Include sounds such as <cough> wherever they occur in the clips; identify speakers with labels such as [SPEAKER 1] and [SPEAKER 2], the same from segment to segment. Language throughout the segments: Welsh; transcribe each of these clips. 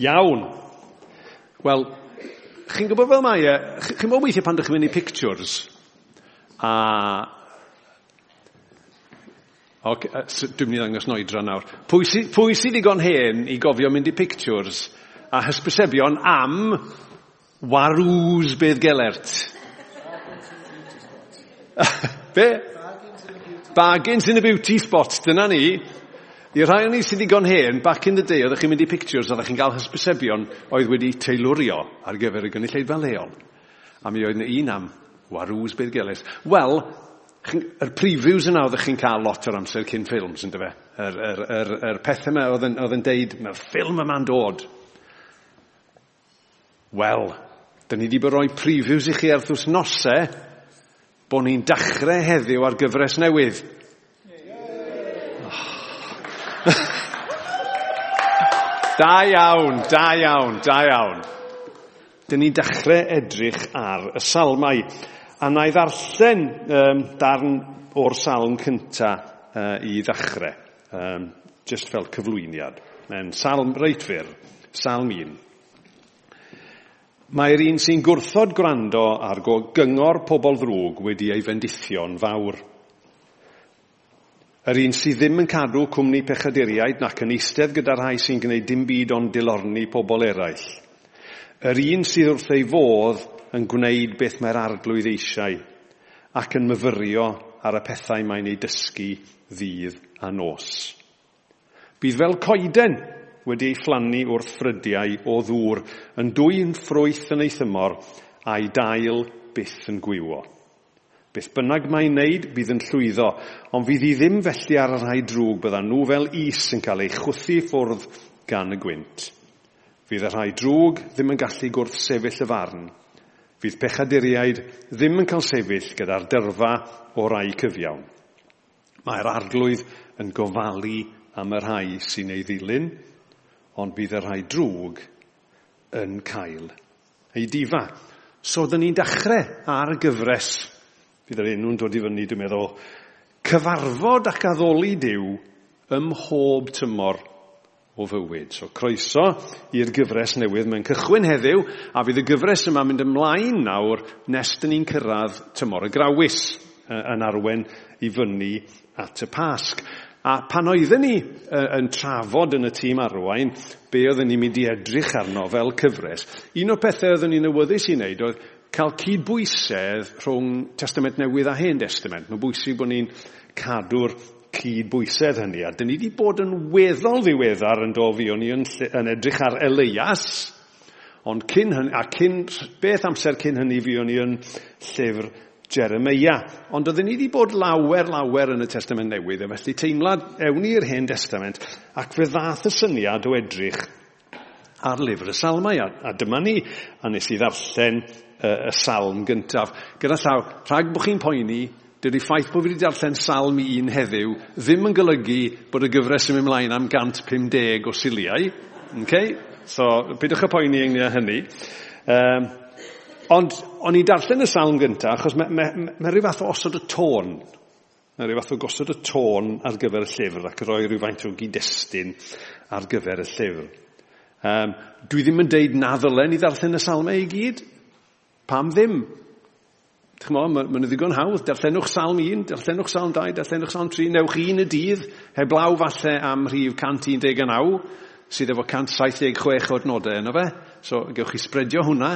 [SPEAKER 1] iawn. Wel, chi'n gwybod fel mae e, chi'n gwybod weithio pan ydych chi'n mynd i pictures, a... Ok, e, dwi'n mynd i ddangos noedra nawr. Pwy, sy, pwy sydd digon hen i gofio mynd i pictures a hysbysebion am warws bedd gelert? <laughs> Be? Bargains in the beauty spot, dyna ni. I rhai o'n i sydd digon hen, back in the day, oeddech chi'n mynd i pictures, oeddech chi'n cael hysbysebion oedd wedi teilwrio ar gyfer y gynulleidfa leol. A mi oedd yna un am warws beirgeles. Wel, yr previews yna oeddech chi'n cael lot o'r amser cyn ffilms, ynddo fe? Yr, yr, yr, yr pethau yma oedd yn, oedd yn deud, mae'r ffilm yma'n dod. Wel, dyn ni wedi bod roi previews i chi ar ddws nosau, bod ni'n dachrau heddiw ar gyfres newydd. <laughs> da iawn, da iawn, da iawn. Dyn ni'n dechrau edrych ar y salmau. A na i ddarllen um, darn o'r salm cynta uh, i ddechrau. Um, just fel cyflwyniad. Mae'n salm reitfyr, salm un. Mae'r un sy'n gwrthod gwrando ar go gyngor pobl ddrwg wedi ei fendithion fawr. Yr un sydd ddim yn cadw cwmni pechaduriaid nac yn eistedd gyda rhai sy'n gwneud dim byd ond dilorni pobl eraill. Yr un sydd wrth ei fodd yn gwneud beth mae'r arglwydd eisiau ac yn myfyrio ar y pethau mae'n ei dysgu ddydd a nos. Bydd fel coeden wedi ei phlannu wrth ffrydiau o ddŵr yn dwy'n ffrwyth yn ei thymor a'i dail byth yn gwywo. Beth bynnag mae'n wneud, bydd yn llwyddo, ond fydd hi ddim felly ar y rhai drwg byddan nhw fel is yn cael ei chwthu ffwrdd gan y gwynt. Fydd y rhai drwg ddim yn gallu gwrth sefyll y farn. Fydd pechaduriaid ddim yn cael sefyll gyda'r dyrfa o rai cyfiawn. Mae'r arglwydd yn gofalu am y rhai sy'n ei ddilyn, ond bydd y rhai drwg yn cael ei difa. So, dyn ni'n dechrau ar y gyfres Bydd yr enw'n dod i fyny, dwi'n meddwl, cyfarfod ac addoli Dyw ym mhob tymor o fywyd. So croeso i'r gyfres newydd. Mae'n cychwyn heddiw a fydd y gyfres yma mynd ymlaen nawr nes dyn ni'n cyrraedd tymor y grawys yn arwen i fyny at y pasg. A pan oedden ni yn trafod yn y tîm arwain, be oedden ni'n mynd i edrych arno fel cyfres, un o'r pethau oedden ni'n awyddus i wneud oedd cael cydbwysedd rhwng Testament Newydd a Hen Testament. Mae'n bwysig bod ni'n cadw'r cydbwysedd hynny. A dyn ni wedi bod yn weddol ddiweddar yn dofi, o'n i yn, yn edrych ar Elias, ond cyn hynny, a cyn, beth amser cyn hynny fi o'n i yn llyfr Jeremia. Ond oedden ni wedi bod lawer, lawer yn y Testament Newydd, a felly teimlad ewn i'r Hen Testament, ac fe ddath y syniad o edrych ar lyfr y salmau. A, a dyma ni, a nes i ddarllen uh, y salm gyntaf. Gyda llaw, rhag bod chi'n poeni, dydy ffaith bod fi wedi darllen salm un heddiw ddim yn golygu bod y gyfres yn mynd mlaen am 150 o siliau. Okay? So, pidwch y poeni ynglyn hynny. Um, ond, o'n i darllen y salm gyntaf, achos mae ma, ma, ma rhyw fath o osod y tôn Mae rhyw fath o gosod y tôn ar gyfer y llyfr ac roi rhyw faint o gyd-destun ar gyfer y llyfr. Um, dwi ddim yn deud na ddylen i ddarllen y salmau i gyd. Pam ddim? Chmo, mae'n ma, ddigon hawdd. Darllenwch salm 1, darllenwch salm 2, darllenwch salm 3. Newch un y dydd, heblaw falle am rhif 119, sydd efo 176 o adnodau yno fe. So, gewch chi spredio hwnna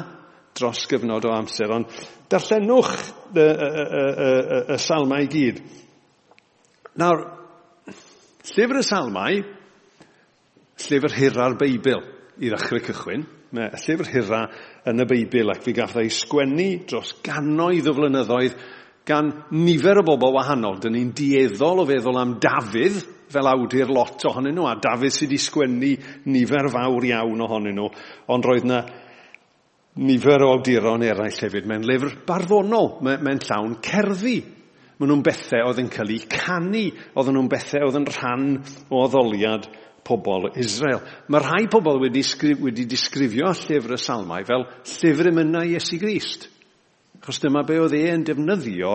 [SPEAKER 1] dros gyfnod o amser. Ond darllenwch y, y, y, y, y, y salmau i gyd. Nawr, llyfr y salmau, llyfr hira'r Beibl i ddechrau cychwyn, mae llyfr hira yn y Beibl ac fi gath ei sgwennu dros gannoedd o flynyddoedd gan nifer o bobl wahanol. Dyn ni'n dieddol o feddwl am Dafydd fel awdur lot ohonyn nhw, a Dafydd sydd wedi sgwennu nifer fawr iawn ohonyn nhw, ond roedd yna nifer o awduron eraill hefyd. Mae'n lyfr barddonol, mae'n llawn cerddi. Maen nhw'n bethau oedd yn cael eu canu, oedd nhw'n bethau oedd yn rhan o addoliad pobl Israel. Mae rhai pobl wedi, sgrif, wedi disgrifio llyfr y salmau fel llyfr ymynau Iesu Grist. Chos dyma be oedd e yn defnyddio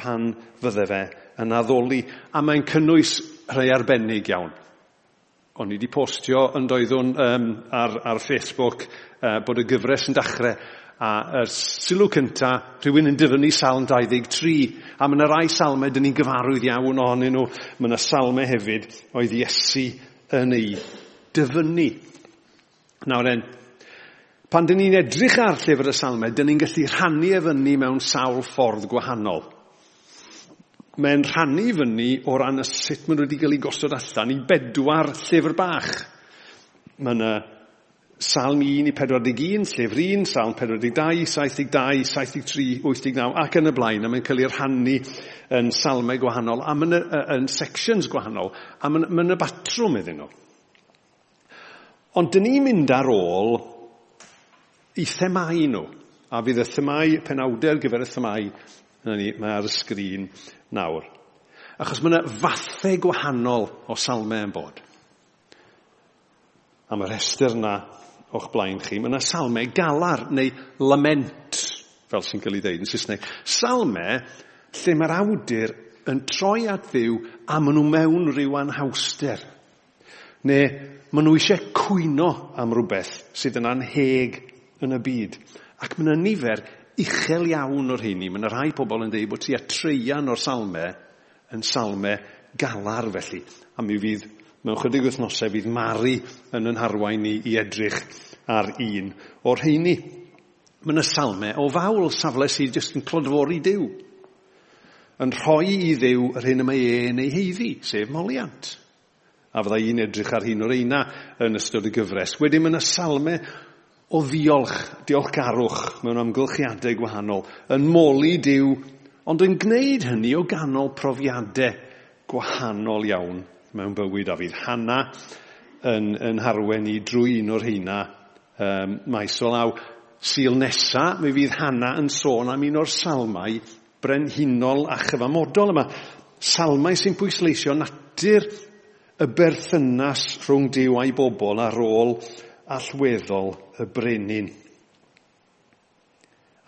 [SPEAKER 1] pan fydde fe yn addoli. A mae'n cynnwys rhai arbennig iawn. O'n i wedi postio yn doeddwn um, ar, ar Facebook uh, bod y gyfres yn dachrau a y sylw cynta, rhywun yn dyfynu salm 23, a mae yna rai salmau dyn ni'n gyfarwydd iawn ohonyn nhw. Mae yna salmau hefyd oedd Iesu yn ei dyfynu. Nawr en, pan dyn ni'n edrych ar llyfr y salmau, dyn ni'n gallu rhannu efynnu mewn sawl ffordd gwahanol. Mae'n rhannu fyny o ran y sut maen nhw wedi cael ei gosod allan i bedwar llyfr bach. Mae yna Salm 1 i 41, Llyfr 1, Salm 42, 72, 73, 89 ac yn y blaen. A mae'n cael ei rhannu yn salmau gwahanol a mae'n yn sections gwahanol a mae'n ma y batrwm iddyn nhw. Ond dyn ni'n mynd ar ôl i themau nhw. A fydd y themau penawdau gyfer y themau ni, mae ar y sgrin nawr. Achos mae yna fathau gwahanol o salmau yn bod. A mae'r rhestr yna o'ch blaen chi, mae yna salme galar neu lament, fel sy'n cael ei ddeud yn Saesneg. Salme lle mae'r awdur yn troi at ddiw a maen nhw mewn rhyw anhawster. Neu maen nhw eisiau cwyno am rhywbeth sydd yn anheg yn y byd. Ac mae yna nifer uchel iawn o'r hynny. Mae yna rhai pobl yn dweud bod tua treian o'r salme yn salme galar felly. A mi fydd mewn chydig wythnosau fydd Mari yn yn harwain ni i edrych ar un o'r heini. Mae yna salme o fawl safle sydd jyst yn clodfori Dyw. Yn rhoi i Ddyw yr hyn y mae e'n ei heiddi, sef moliant. A fydda i'n edrych ar hyn o'r eina yn ystod y gyfres. Wedyn mae yna salmau o ddiolch, diolchgarwch mewn amgylchiadau gwahanol, yn moli Dyw, ond yn gwneud hynny o ganol profiadau gwahanol iawn mewn bywyd a fydd Hanna yn, yn harwen i drwy un o'r heina um, maes o law. Sil nesa, mi fydd Hanna yn sôn am un o'r salmau brenhinol a chyfamodol yma. Salmau sy'n pwysleisio natur y berthynas rhwng Dyw a'i bobl ar ôl allweddol y brenin.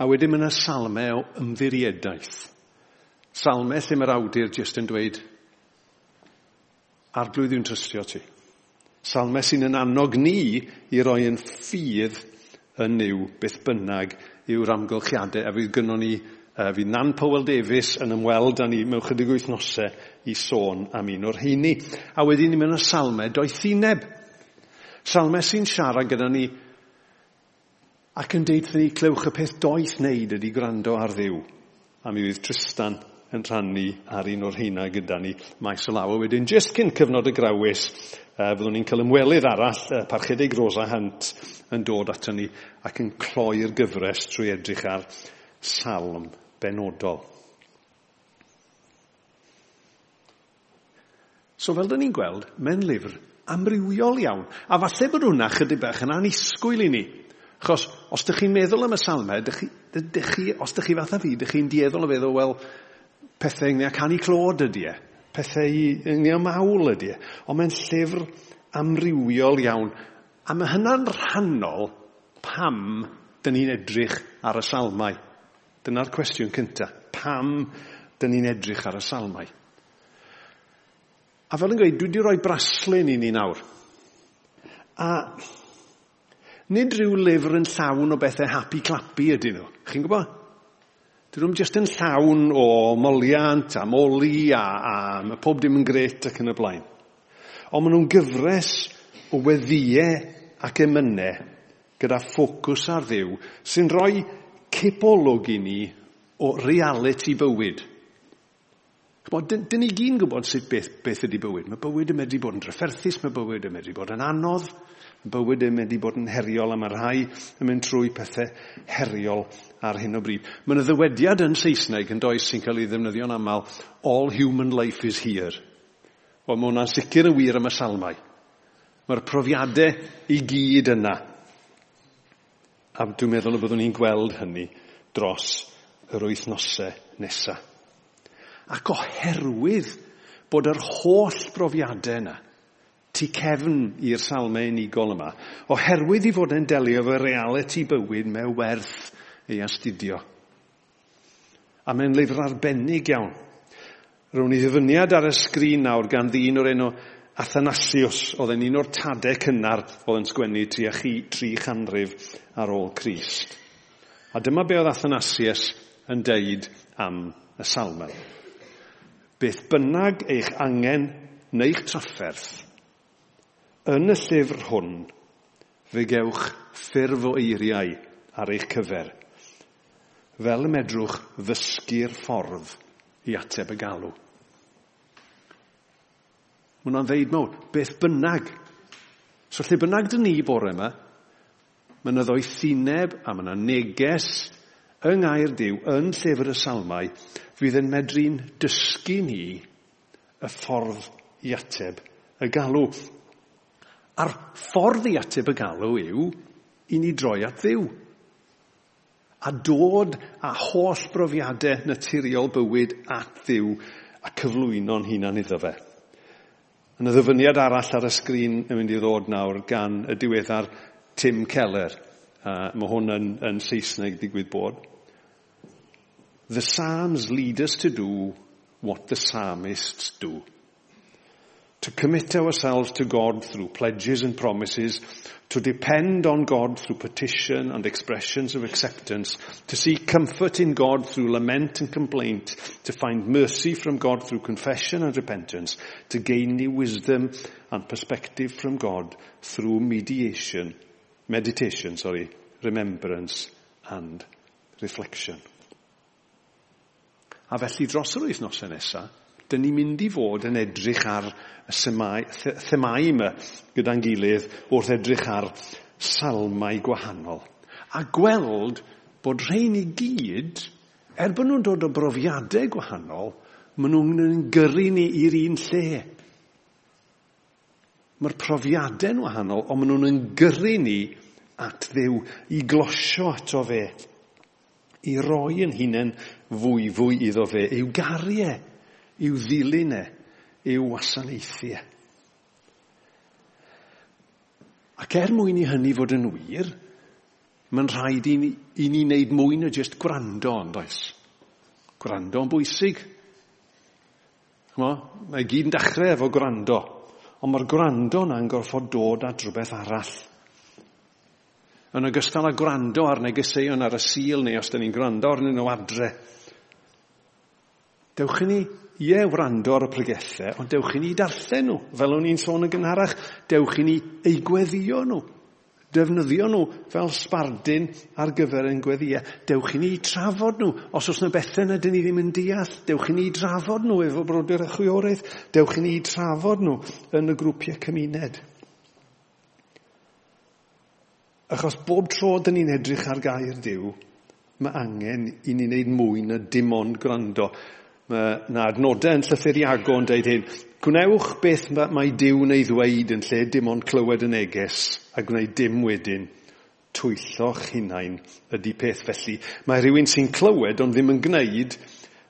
[SPEAKER 1] A wedyn mae yna salmau o ymddiriadaeth. Salmau lle mae'r awdur jyst yn dweud, arglwydd yw'n trystio ti. Salme sy'n yn annog ni i roi yn ffydd yn niw beth bynnag yw'r amgylchiadau a fydd gynnon ni Uh, fydd Nan Powell Davis yn ymweld â ni mewn chydig wythnosau i sôn am un o'r heini. A wedyn ni mewn y salme doethineb. Salme sy'n siarad gyda ni ac yn deud ni clywch y peth doeth wneud ydy gwrando ar ddiw. A mi fydd Tristan yn rhannu ar un o'r heina gyda ni maes o law. A wedyn, jyst cyn cyfnod y grawys, uh, fyddwn ni'n cael ymwelydd arall, uh, parchedig Rosa Hunt, yn dod ato ni ac yn cloi'r gyfres trwy edrych ar salm benodol. So fel dyn ni'n gweld, mewn lyfr amrywiol iawn. A falle bod hwnna chydig bach yn anisgwyl i ni. Achos, os ydych chi'n meddwl am y salmau, dych chi, dych chi, os ydych chi fath a fi, ydych chi'n dieddol o feddwl, wel, pethau ynglyn â canu clod ydy e. Pethau ynglyn â mawl ydy e. Ond mae'n llyfr amrywiol iawn. A mae hynna'n rhannol pam dyn ni'n edrych ar y salmau. Dyna'r cwestiwn cyntaf. Pam dyn ni'n edrych ar y salmau? A fel yn gweud, dwi wedi rhoi braslun i ni nawr. A nid rhyw lyfr yn llawn o bethau happy clappy ydyn nhw. Chi'n gwybod? dyn nhw'n jyst yn llawn o moliant a moli a, a mae pob dim yn gret ac yn y blaen. Ond maen nhw'n gyfres o weddiau ac emynau gyda ffocws ar ddiw sy'n rhoi cipolwg i ni o reality bywyd. Dyn, dyn ni gyn gwybod sut beth, beth ydy bywyd. Mae bywyd yn medru bod yn drafferthus, mae bywyd yn medru bod yn anodd, Bywyd yn mynd i bod yn heriol a mae rhai yn mynd trwy pethau heriol ar hyn o bryd. Mae yna ddywediad yn Saesneg yn does sy'n cael ei ddefnyddio'n aml, all human life is here. Wel, mae hwnna'n sicr y wir am y salmau. Mae'r profiadau i gyd yna. A dwi'n meddwl y byddwn ni'n gweld hynny dros yr wythnosau nesaf. Ac oherwydd bod yr holl brofiadau yna, tu cefn i'r salmau unigol yma, oherwydd i fod yn delio efo realiti bywyd mewn werth ei astudio. A mae'n lyfr arbennig iawn. Rwy'n i ddyfyniad ar y sgrin nawr gan ddyn o'r enw Athanasius, oedd yn un o'r tadau cynnar oedd yn sgwennu tua tri chanrif ar ôl Crist. A dyma be oedd Athanasius yn deud am y salmau. Beth bynnag eich angen neu'ch trafferth, Yn y llyfr hwn, fe gewch ffurf o eiriau ar eich cyfer, fel y medrwch ddysgu'r ffordd i ateb y galw. Mae hwnna'n ddeud mewn, beth bynnag. So lle bynnag dyn ni bore yma, mae yna ddoethineb a mae yna neges yng Ngair Dyw, yn llyfr y salmau, fydd yn medru'n dysgu ni y ffordd i ateb y galw. A'r ffordd i ateb y galw yw i ni droi at ddiw. A dod a holl brofiadau naturiol bywyd at ddiw a cyflwyno'n hunan iddo fe. Yn y ddyfyniad arall ar y sgrin yn mynd i ddod nawr gan y diweddar Tim Keller. Uh, mae hwn yn, yn Saesneg digwydd bod. The Psalms lead us to do what the psalmists do. To commit ourselves to God through pledges and promises, to depend on God through petition and expressions of acceptance, to seek comfort in God through lament and complaint, to find mercy from God through confession and repentance, to gain new wisdom and perspective from God through mediation, meditation, sorry, remembrance and reflection. A felly dros yr wythnosau nesaf, dyn ni'n mynd i fod yn edrych ar y themau, themau yma gyda'n gilydd wrth edrych ar salmau gwahanol. A gweld bod rhain i gyd, er bod nhw'n dod o brofiadau gwahanol, maen nhw'n gyrru ni i'r un lle. Mae'r profiadau'n wahanol, ond maen nhw'n gyrru ni at ddew, i glosio ato fe, i roi yn hunain fwy fwy iddo fe, i'w gariau e i'w ddilyn e, i'w wasanaethu e. Ac er mwyn i hynny fod yn wir, mae'n rhaid i ni, i ni wneud mwy na jyst gwrando ond oes. Gwrando yn bwysig. Chmo, mae gyd yn dechrau efo gwrando, ond mae'r gwrando yna'n gorfod dod at rhywbeth arall. Yn ogystal â gwrando ar negeseuon ar y sil neu os da ni'n gwrando arnyn nhw adre. Dewch i ni ie wrando ar y pregethe, ond dewch i ni darllen nhw. Fel o'n i'n sôn yn gynharach, dewch i ni eigweddio nhw. Defnyddio nhw fel sbardyn ar gyfer ein gweddiau. Dewch i ni trafod nhw. Os oes yna bethau na dyn ni ddim yn deall, dewch i ni drafod nhw efo brodyr y chwiorydd. Dewch i ni trafod nhw yn y grwpiau cymuned. Achos bob tro dyn ni'n edrych ar gair Dyw, mae angen i ni wneud mwy na dim ond gwrando na adnodau yn llythyriago yn dweud hyn, Gwnewch beth mae Dyw yn ei ddweud yn lle dim ond clywed y neges a gwneud dim wedyn. Twylloch hunain ydy peth felly. Mae rhywun sy'n clywed ond ddim yn gwneud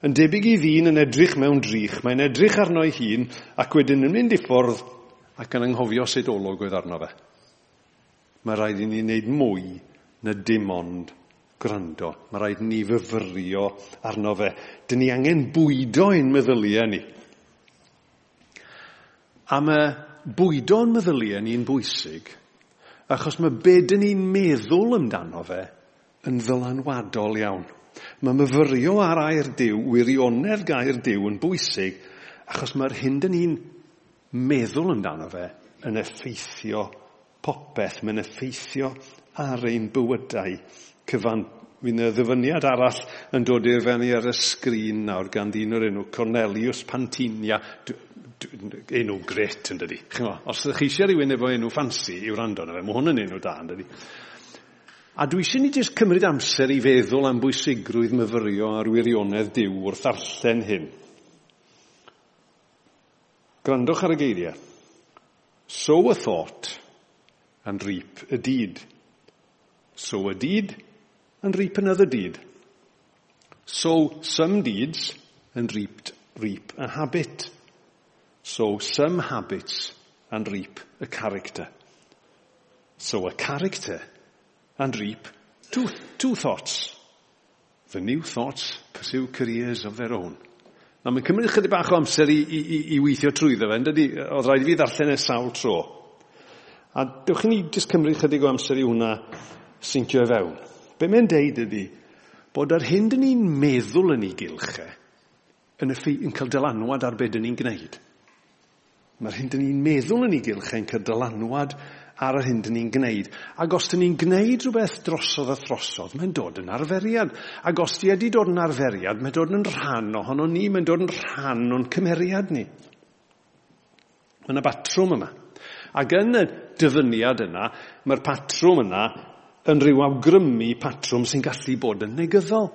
[SPEAKER 1] yn debyg i ddyn yn edrych mewn drych. Mae'n edrych arno ei hun ac wedyn yn mynd i ffwrdd ac yn anghofio sut olwg oedd arno fe. Mae rhaid i ni wneud mwy na dim ond gwrando. Mae rhaid ni fyfyrio arno fe. Dyn ni angen bwydo ein meddyliau ni. A mae bwydo'n meddyliau ni'n bwysig, achos mae be dyn ni'n meddwl amdano fe yn ddylanwadol iawn. Mae myfyrio ar air diw, wirionedd gair diw yn bwysig, achos mae'r hyn dyn ni'n meddwl amdano fe yn effeithio popeth, mae'n effeithio ar ein bywydau cyfan. Fy'n y ddyfyniad arall yn dod i'r fenni ar y sgrin nawr gan ddyn o'r enw Cornelius Pantinia. Enw gret yn dydi. Os ydych chi eisiau rhywun efo enw ffansi i'w rando na fe, mae hwn yn enw da yn dydi. A dwi eisiau ni jyst cymryd amser i feddwl am bwysigrwydd myfyrio ar wirionedd diw wrth arllen hyn. Grandwch ar y geiriau. Sow a thought and reap a deed. Sow a deed and reap another deed. Sow some deeds and reap, reap a habit. Sow some habits and reap a character. Sow a character and reap two, two thoughts. The new thoughts pursue careers of their own. Na mae'n cymryd chydig bach o amser i, i, i, i weithio trwyddo fe, dydy, oedd rhaid i fi ddarllen y sawl tro. A dewch i ni jyst cymryd chydig o amser i hwnna syntio e fewn. Be mae'n deud ydy bod yr hyn dyn ni'n meddwl yn ei gylch e, yn, yn, ffi, yn cael dylanwad ar beth dyn ni'n gwneud. Mae'r hyn dyn ni'n meddwl yn ei gylch yn cael dylanwad ar yr hyn dyn ni'n gwneud. Ac os dyn ni'n gwneud rhywbeth drosodd a throsodd, mae'n dod yn arferiad. Ac os di e ydi dod yn arferiad, mae'n dod yn rhan ohono ni, mae'n dod yn rhan o'n cymeriad ni. Mae yna batrwm yma. Ac yn y dyfyniad yna, mae'r patrwm yna yn rhyw awgrymu patrwm sy'n gallu bod yn negyddol.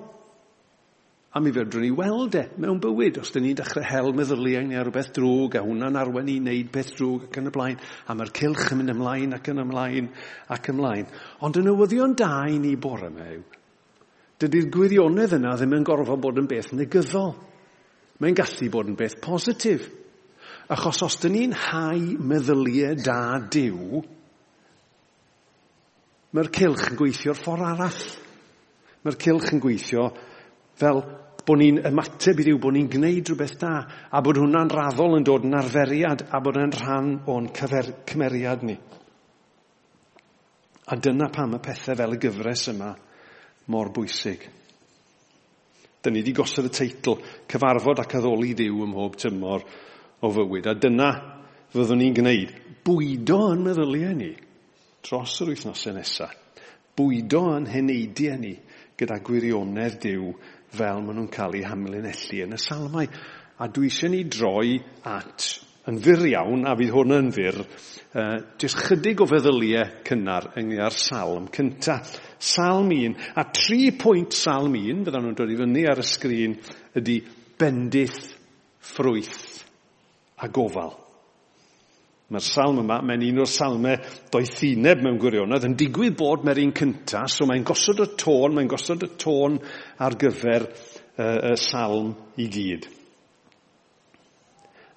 [SPEAKER 1] A mi fedrwn ni weld e mewn bywyd, os dyn ni'n dechrau hel meddyliau neu rhywbeth drwg, a hwnna'n arwen i wneud beth drwg ac yn y blaen, a mae'r cilch yn mynd ymlaen ac yn ymlaen ac ymlaen. Ond y newyddion da i ni bore me dydy'r gwirionedd yna ddim yn gorfod bod yn beth negyddol. Mae'n gallu bod yn beth positif. Achos os dyn ni'n hau meddyliau da diw, Mae'r cilch yn gweithio'r ffordd arall. Mae'r cilch yn gweithio fel bod ni'n ymateb i ddiw, bod ni'n gwneud rhywbeth da, a bod hwnna'n raddol yn dod yn arferiad, a bod yn rhan o'n cymeriad ni. A dyna pam y pethau fel y gyfres yma mor bwysig. Dyna ni wedi gosod y teitl, cyfarfod ac addoli Dyw ym mhob tymor o fywyd. A dyna fyddwn ni'n gwneud. Bwydo yn meddyliau ni dros yr wythnosau nesaf, bwydo yn heneidiau ni gyda gwirionedd Dyw fel maen nhw'n cael eu hamlinellu yn y salmau. A dwi eisiau ni droi at, yn fyr iawn, a fydd hwn yn fyr, uh, jyst chydig o feddyliau cynnar ynglyn â'r salm cynta. Salm 1, a tri pwynt salm 1, fyddan nhw'n dod i fyny ar y sgrin, ydy bendith, ffrwyth a gofal. Mae'r salm yma, mae'n un o'r salmau doethineb mewn gwirionedd, yn digwydd bod mae'r un cynta, so mae'n gosod y tôn, mae'n gosod y tôn ar gyfer uh, y salm i gyd.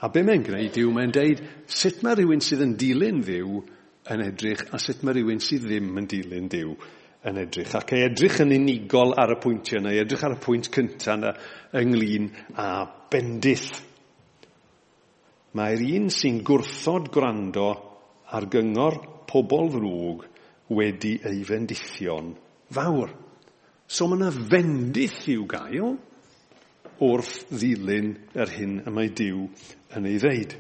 [SPEAKER 1] A be mae'n gwneud yw, mae'n deud sut mae rhywun sydd yn dilyn ddiw yn edrych, a sut mae rhywun sydd ddim yn dilyn ddiw yn edrych. Ac ei edrych yn unigol ar y pwyntiau yna, edrych ar y pwynt cyntaf yna ynglyn a bendith Mae'r un sy'n gwrthod gwrando ar gyngor pobl ddrwg wedi ei fendithion fawr. So mae yna fendith i'w gael wrth ddilyn yr hyn y mae Dyw yn ei ddeud.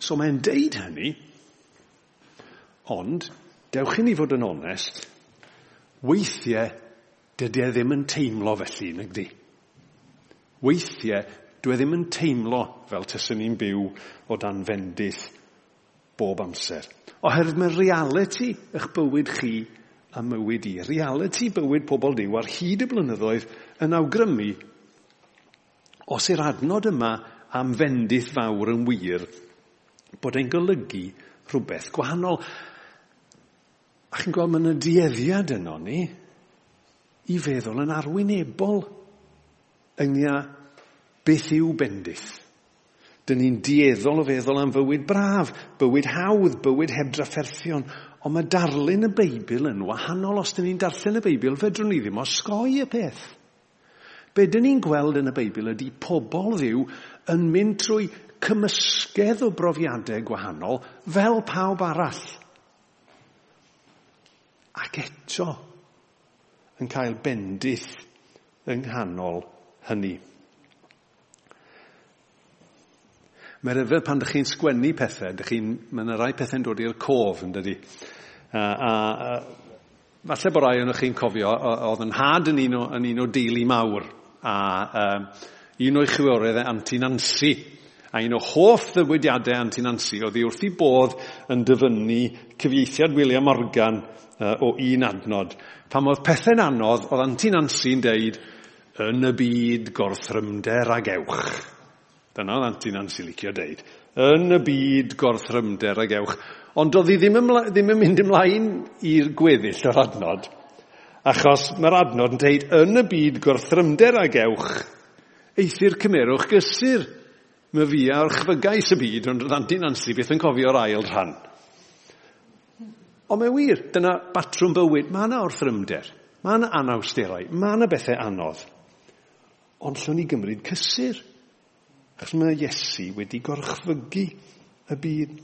[SPEAKER 1] So mae'n deud hynny, ond, dewch i ni fod yn onest, weithiau dydy e ddim yn teimlo felly, nag? Weithiau Dwi ddim yn teimlo fel tyswn i'n byw o dan fendith bob amser. Oherwydd mae reality eich bywyd chi a mywyd i. Reality bywyd pobl diw ar hyd y blynyddoedd yn awgrymu os yw'r adnod yma am fendith fawr yn wir bod e'n golygu rhywbeth gwahanol. A chi'n gweld mae yna dueddiad yno ni i feddwl yn arwynebol yng Beth yw bendith? Dyn ni'n dieddol o feddwl am fywyd braf, bywyd hawdd, bywyd heb drafferthion. Ond mae darlun y Beibl yn wahanol os dyn ni'n darllen y Beibl, fedrwn ni ddim osgoi y peth. Be dyn ni'n gweld yn y Beibl ydy pobl ddiw yn mynd trwy cymysgedd o brofiadau gwahanol fel pawb arall. Ac eto yn cael bendith yng nghanol hynny. Mae'r ryfedd pan ydych chi'n sgwennu pethau, ydych chi'n, Mae'n yna rai pethau'n dod i'r cof yn dydi. A, a, a, falle bod rai o'n chi'n cofio, oedd yn had yn un o, yn un o deulu mawr, a um, un o'i chwiorydd e anti Nancy. A un o hoff ddywydiadau anti Nancy oedd i wrth i bodd yn dyfynnu cyfieithiad William Morgan uh, o un adnod. Pam oedd pethau'n anodd, oedd anti Nancy'n deud, yn y byd gorthrymder ag ewch. Dyna oedd An's i licio deud. Yn y byd gorthrymder ag ewch. Ond oedd hi ddim, ymla, ddim yn mynd ymlaen i'r gweddill o'r adnod. Achos mae'r adnod yn deud, yn y byd gorthrymder ag ewch, eithir cymerwch gysur. Mae fi a'r chfygais y byd, ond oedd Antin Ansi beth yn cofio'r ail rhan. Ond mae wir, dyna batrwm bywyd. Mae yna orthrymder, mae yna anawsterau, mae yna bethau anodd. Ond llwn ni gymryd cysur. Achos mae Iesu wedi gorchfygu y byd.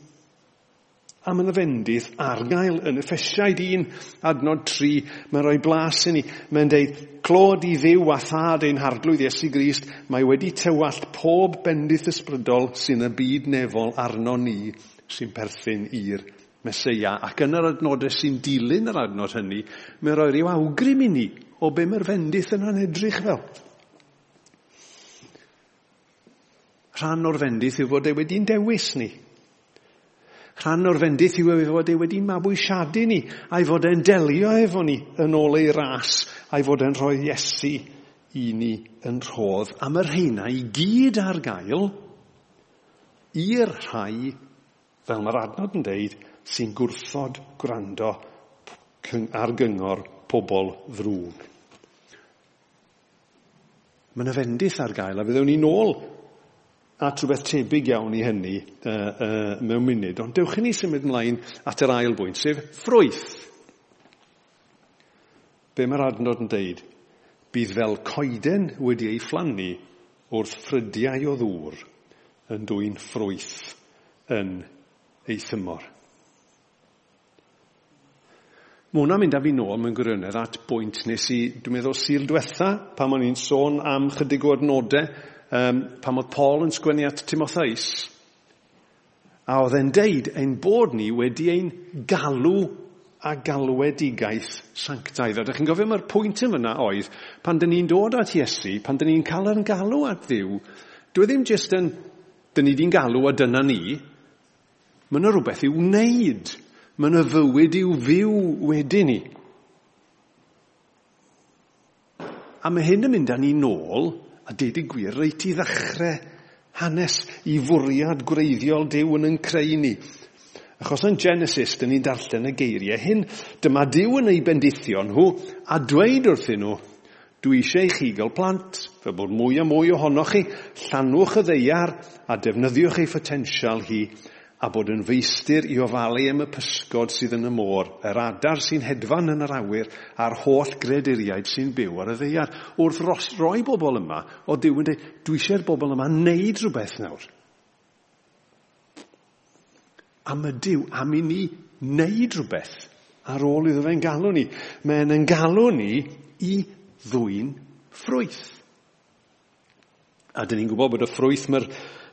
[SPEAKER 1] A mae'n yna fendydd ar gael yn Effesiaid 1, adnod 3, mae'n rhoi blas i ni. Mae'n deud, clod i ddiw a thad ein harglwydd Iesu Grist, mae wedi tywallt pob bendith ysbrydol sy'n y byd nefol arno ni sy'n perthyn i'r Mesoea. Ac yn yr adnodau sy'n dilyn yr adnod hynny, mae'n rhoi rhyw awgrym i ni o be mae'r fendith yna'n edrych fel. Rhan o'r fendith yw fod e wedi'n dewis ni. Rhan o'r fendith yw ei fod e wedi'n mabwysiadu ni a'i fod e'n delio efo ni yn ôl ei ras a'i fod e'n rhoi Iesu i ni yn rhodd. A mae'r rheina i gyd ar gael i'r rhai, fel mae'r adnod yn deud, sy'n gwrthod gwrando ar gyngor pobl ddrwg. Mae yna fendith ar gael a fyddwn ni nôl at rhywbeth tebyg iawn i hynny uh, uh, mewn munud. Ond dewch i ni symud ymlaen at yr ail bwynt, sef ffrwyth. Be mae'r adnod yn deud? Bydd fel coeden wedi ei phlannu wrth ffrydiau o ddŵr yn dwy'n ffrwyth yn ei thymor. Mae hwnna'n mynd â fi nôl mewn gwirionedd at bwynt nes i, dwi'n meddwl, syl diwetha, pan o'n i'n sôn am chydig o adnodau um, pan oedd Paul yn sgwennu at Timotheus, a oedd e'n deud ein bod ni wedi ein galw a galwedigaeth sanctaidd. A ydych chi'n gofio mae'r pwynt yn fyna oedd, pan dyn ni'n dod at Iesu, pan dyn ni'n cael yn galw at ddiw, dwi e ddim jyst yn, dyn ni di'n galw a dyna ni, mae yna rhywbeth i'w wneud. Mae yna fywyd i'w fyw wedyn ni. A mae hyn yn mynd â ni nôl A deud y gwir, reit i ddechrau hanes i fwriad gwreiddiol Dyw yn yn creu ni. Achos yn Genesis, dyn ni'n darllen y geiriau hyn. Dyma Dyw yn ei bendithio nhw a dweud wrthyn nhw, dwi eisiau i chi gael plant, fe bod mwy a mwy ohonoch chi, llanwch y ddeiar a defnyddiwch ei photensial hi a bod yn feistir i ofalu am y pysgod sydd yn y môr, yr adar sy'n hedfan yn yr awyr, a'r holl greduriaid sy'n byw ar y ddeiar. Wrth roi bobl yma, o Dyw yn dweud, dwi eisiau'r bobl yma wneud rhywbeth nawr. Am y Dyw, am i ni wneud rhywbeth ar ôl iddo fe'n galw ni. Mae'n yn galw ni i ddwy'n ffrwyth. A dyn ni'n gwybod bod y ffrwyth mae'r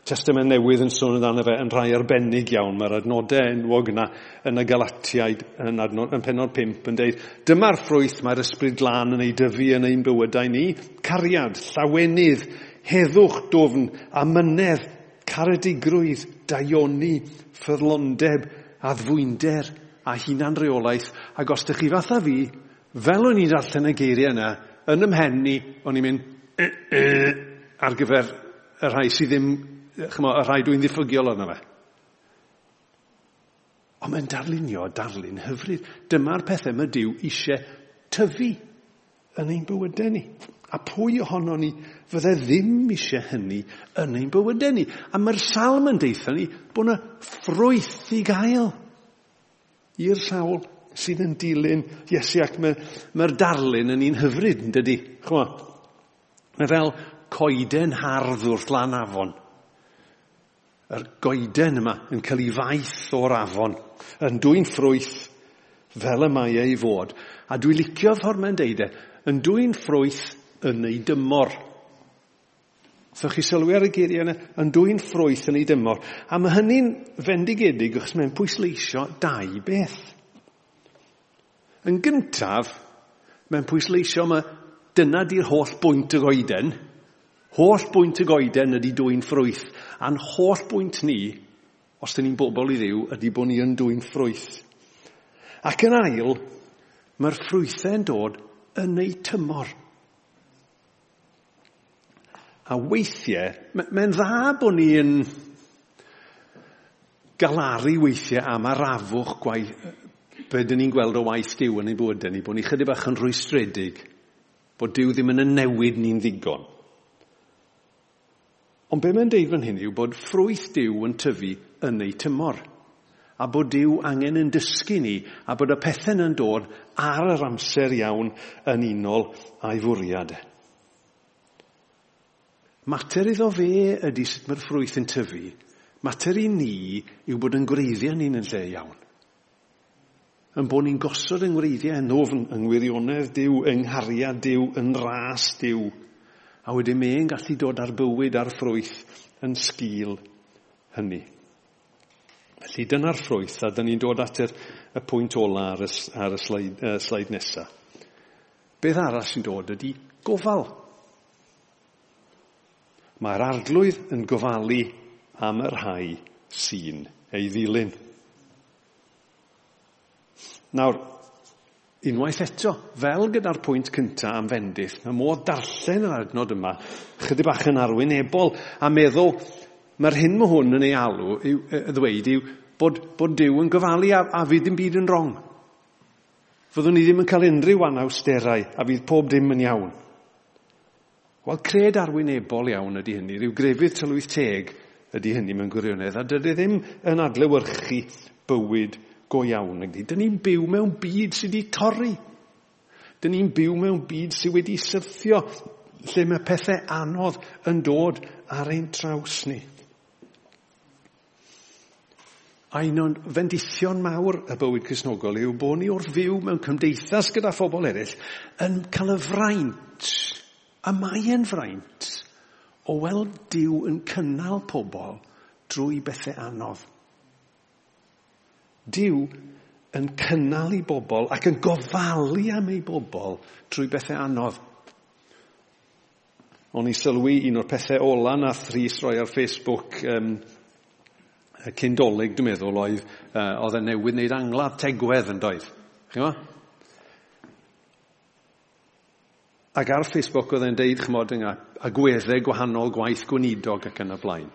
[SPEAKER 1] Testament Newydd yn sôn amdano fe yn rhai arbennig iawn. Mae'r adnodau enwog yna yn y Galatiaid yn, adnod, yn penod 5 yn deud, dyma'r ffrwyth mae'r ysbryd glân yn ei dyfu yn ein bywydau ni. Cariad, llawenydd, heddwch dofn, amynedd, caredigrwydd, daioni, ffyrlondeb, addfwynder a hunan reolaeth. Ac os ydych chi fatha fi, fel o'n i'n darllen y geiriau yna, yn ymhenni, o'n i'n mynd e, e, ar gyfer y rhai sydd ddim chymo, y rhai dwi'n ddiffygiol yna fe. Ond mae'n darlunio darlun hyfryd. Dyma'r pethau mae Dyw eisiau tyfu yn ein bywydau ni. A pwy ohono ni fydde ddim eisiau hynny yn ein bywydau ni. A mae'r salm yn deitha ni bod yna ffrwyth i gael i'r sawl sydd yn dilyn Iesu ac mae'r mae darlun yn un hyfryd yn dydy. Chwa, mae fel coeden hardd wrth lan afon yr goeden yma yn cael ei faith o'r afon, yn dwy'n ffrwyth fel y mae ei fod. A dwi licio ffordd mae'n deud e, yn dwy'n ffrwyth yn ei dymor. So chi sylwi ar y geiriau yna, yn dwy'n ffrwyth yn ei dymor. A mae hynny'n fendigedig achos mae'n pwysleisio dau beth. Yn gyntaf, mae'n pwysleisio mae dyna di'r holl bwynt y goeden – Holl bwynt y goeden ydy dwy'n ffrwyth, a'n holl bwynt ni, os dyn ni'n bobl i ddiw, ydy bod ni yn dwy'n ffrwyth. Ac yn ail, mae'r ffrwythau'n dod yn ei tymor. A weithiau, mae'n dda bod ni yn galaru weithiau am arafwch gwaith, be dyn ni'n gweld o waith diw yn ei bywydau ni, bod ni chydig bach yn rwystredig, bod diw ddim yn y newid ni'n ddigon. Ond be mae'n deud fan hyn yw bod ffrwyth Dyw yn tyfu yn ei tymor. A bod Dyw angen yn dysgu ni a bod y pethau yn dod ar yr amser iawn yn unol a'i fwriad. Mater iddo fe ydy sut mae'r ffrwyth yn tyfu. Mater i ni yw bod yn gwreiddiau ni'n yn lle iawn. Yn bod ni'n gosod yng ngwreiddiau yn ofn yng ngwirionedd diw yng nghariad diw yn ras diw A wedyn mae'n gallu dod ar bywyd a'r ffrwyth yn sgil hynny. Felly dyna'r ffrwyth a dyn ni'n dod at y, y pwynt ola ar y, ar y slaid, uh, sleid nesaf. Beth arall sy'n dod ydy gofal. Mae'r arglwydd yn gofalu am yr hau sy'n ei ddilyn. Nawr, unwaith eto, fel gyda'r pwynt cynta am fendith, mae modd darllen yr adnod yma, chydig bach yn arwynebol, a meddwl, mae'r hyn mae hwn yn ei alw, yw, y ddweud yw, bod, bod Dyw yn gofalu a, a fydd dim byd yn wrong. Fyddwn ni ddim yn cael unrhyw anawsterau a fydd pob dim yn iawn. Wel, cred arwynebol iawn ydy hynny, rhyw grefydd tylwyth teg ydy hynny mewn gwirionedd, a dydy ddim yn adlewyrchu bywyd go iawn. Dyn ni'n byw mewn byd sydd wedi torri. Dyn ni'n byw mewn byd sydd wedi syrthio, lle mae pethau anodd yn dod ar ein traws ni. A un o'n fendithion mawr y bywyd cysnogol yw bod ni wrth fyw mewn cymdeithas gyda phobl eraill yn cael y fraint, a mae e'n fraint, o weld Dyw yn cynnal pobl drwy bethau anodd. Dyw yn cynnal i bobl ac yn gofalu am ei bobl trwy bethau anodd. O'n i sylwi un o'r pethau ola na thris roi ar Facebook um, cyndolig, dwi'n meddwl, oedd, uh, oedd yn newydd wneud angladd tegwedd yn doedd. Chyma? Ac ar Facebook oedd e'n deud, chymod, yng agweddau gwahanol gwaith gweinidog ac yn y blaen.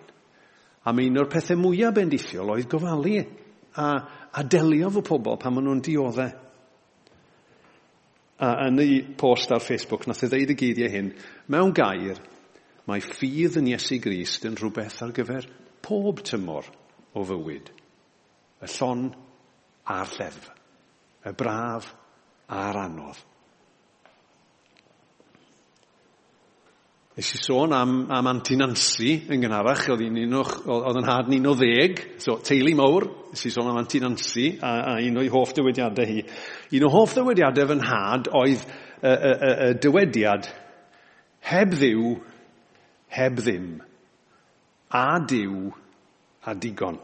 [SPEAKER 1] A mae un o'r pethau mwyaf bendithiol oedd gofalu a a delio fo pobl pan maen nhw'n dioddau. A yn ei post ar Facebook, nath ei ddeud y geiriau hyn, mewn gair, mae ffydd yn Iesu Grist yn rhywbeth ar gyfer pob tymor o fywyd. Y llon a'r llef, y braf a'r anodd. Nes i sôn am, am Anti Nancy yn gynharach, oedd, un o'ch, oedd yn had ni'n o ddeg, so teulu mawr, nes i sôn am Anti Nancy, a, a un o'i hoff dywediadau hi. Un o hoff dywediadau fy nhad oedd y, y, y, y dywediad heb ddiw, heb ddim, a diw, a digon.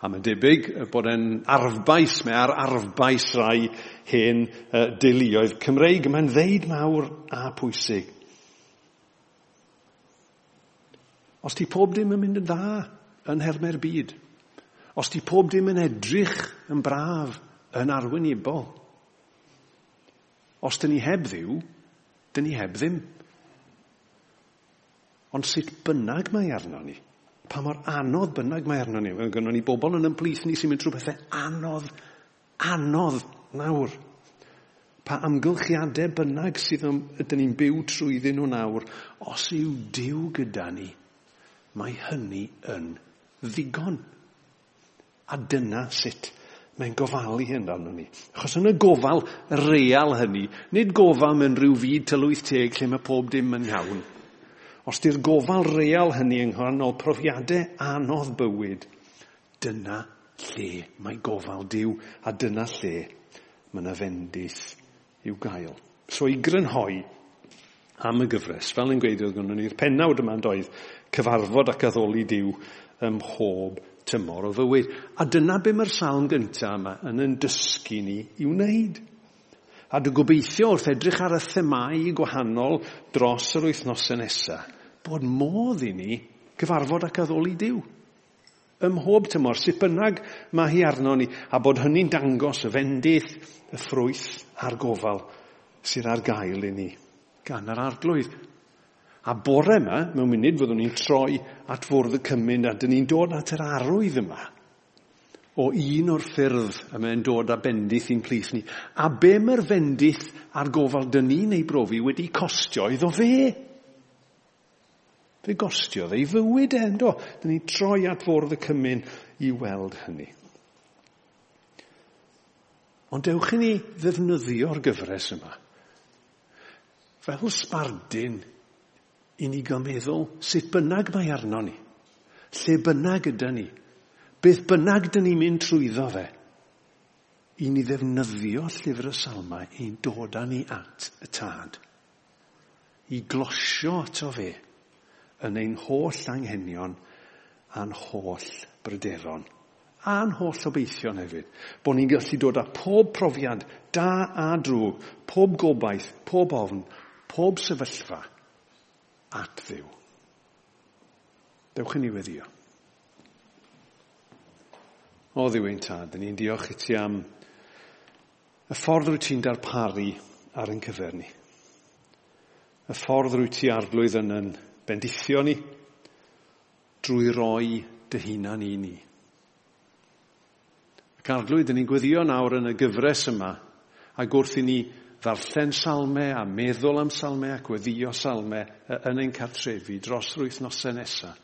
[SPEAKER 1] A mae'n debyg bod e'n arfbais, mae ar arfbais rai hen uh, deuluoedd Cymreig. Mae'n ddeud mawr a pwysig. Os ti pob dim yn mynd yn dda yn herme'r byd, os ti pob dim yn edrych yn braf yn arwynebol, os dyn ni heb ddiw, dyn ni heb ddim. Ond sut bynnag mae arno ni, pa mor anodd bynnag mae arno ni, Gynno ni bobl yn ymplith ni sy'n mynd trwy bethau anodd, anodd nawr. Pa amgylchiadau bynnag sydd ydyn ni'n byw trwyddyn nhw nawr, os yw diw gyda ni, mae hynny yn ddigon. A dyna sut mae'n gofalu hyn arno ni. Achos yn y gofal real hynny, nid gofal mewn rhyw fyd tylwyth teg lle mae pob dim yn iawn. Os di'r gofal real hynny yng nghanol profiadau anodd bywyd, dyna lle mae gofal diw a dyna lle mae yna fendith i'w gael. So i grynhoi am y gyfres, fel yn gweud oedd gynnon ni'r penawd yma'n doedd, cyfarfod ac addoli diw ym mhob tymor o fywyd. A dyna be mae'r salm gyntaf yma yn yn dysgu ni i wneud. A dy gobeithio wrth edrych ar y themau gwahanol dros yr wythnosau nesaf, bod modd i ni gyfarfod ac addoli diw. Ym mhob tymor, sut bynnag mae hi arno ni, a bod hynny'n dangos y fendith, y ffrwyth a'r gofal sydd ar gael i ni gan yr arglwydd. A bore yma, mewn munud, fyddwn ni'n troi at fwrdd y cymyn a dyn ni'n dod at yr arwydd yma o un o'r ffyrdd y mae'n dod â bendith i'n plith ni. A be mae'r fendith a'r gofal dyn ni'n ei brofi wedi costio iddo fe? Fe gostiodd ei fywyd e, ynddo? Dyn ni troi at fwrdd y cymyn i weld hynny. Ond dewch i ni ddefnyddio'r gyfres yma fel sbardyn i ni gomeddwl sut bynnag mae arno ni, lle bynnag ydy ni, beth bynnag dyn ni'n mynd trwyddo fe, i ni ddefnyddio llyfr y salmau i'n dod â ni at y tad, i glosio ato fe yn ein holl anghenion a'n holl bryderon. A'n holl obeithion hefyd. bod ni'n gallu dod â pob profiad da a drwg, pob gobaith, pob ofn, pob sefyllfa at ddiw. Dewch i ni weddio. O ddiwy'n tad, ni'n diolch i ti am y ffordd rwy ti'n darparu ar ein cyfer ni. Y ffordd rwy ti arglwydd yn yn bendithio ni drwy roi dy hunan i ni. Ac arglwydd, ni'n gweddio nawr yn y gyfres yma ac wrth i ni ddarllen salme a meddwl am salme a gweddio salme yn ein cartrefi dros yr wythnosau nesaf.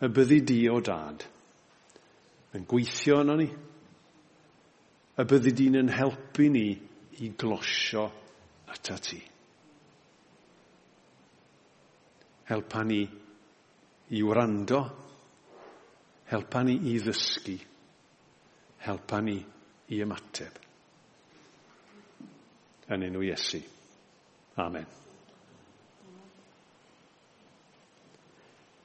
[SPEAKER 1] Y byddi di o dad yn gweithio yno ni. Y byddi di'n yn helpu ni i glosio ata ti. Helpa ni i wrando. Helpa ni i ddysgu. Helpa ni i ymateb yn enw Iesu. Amen.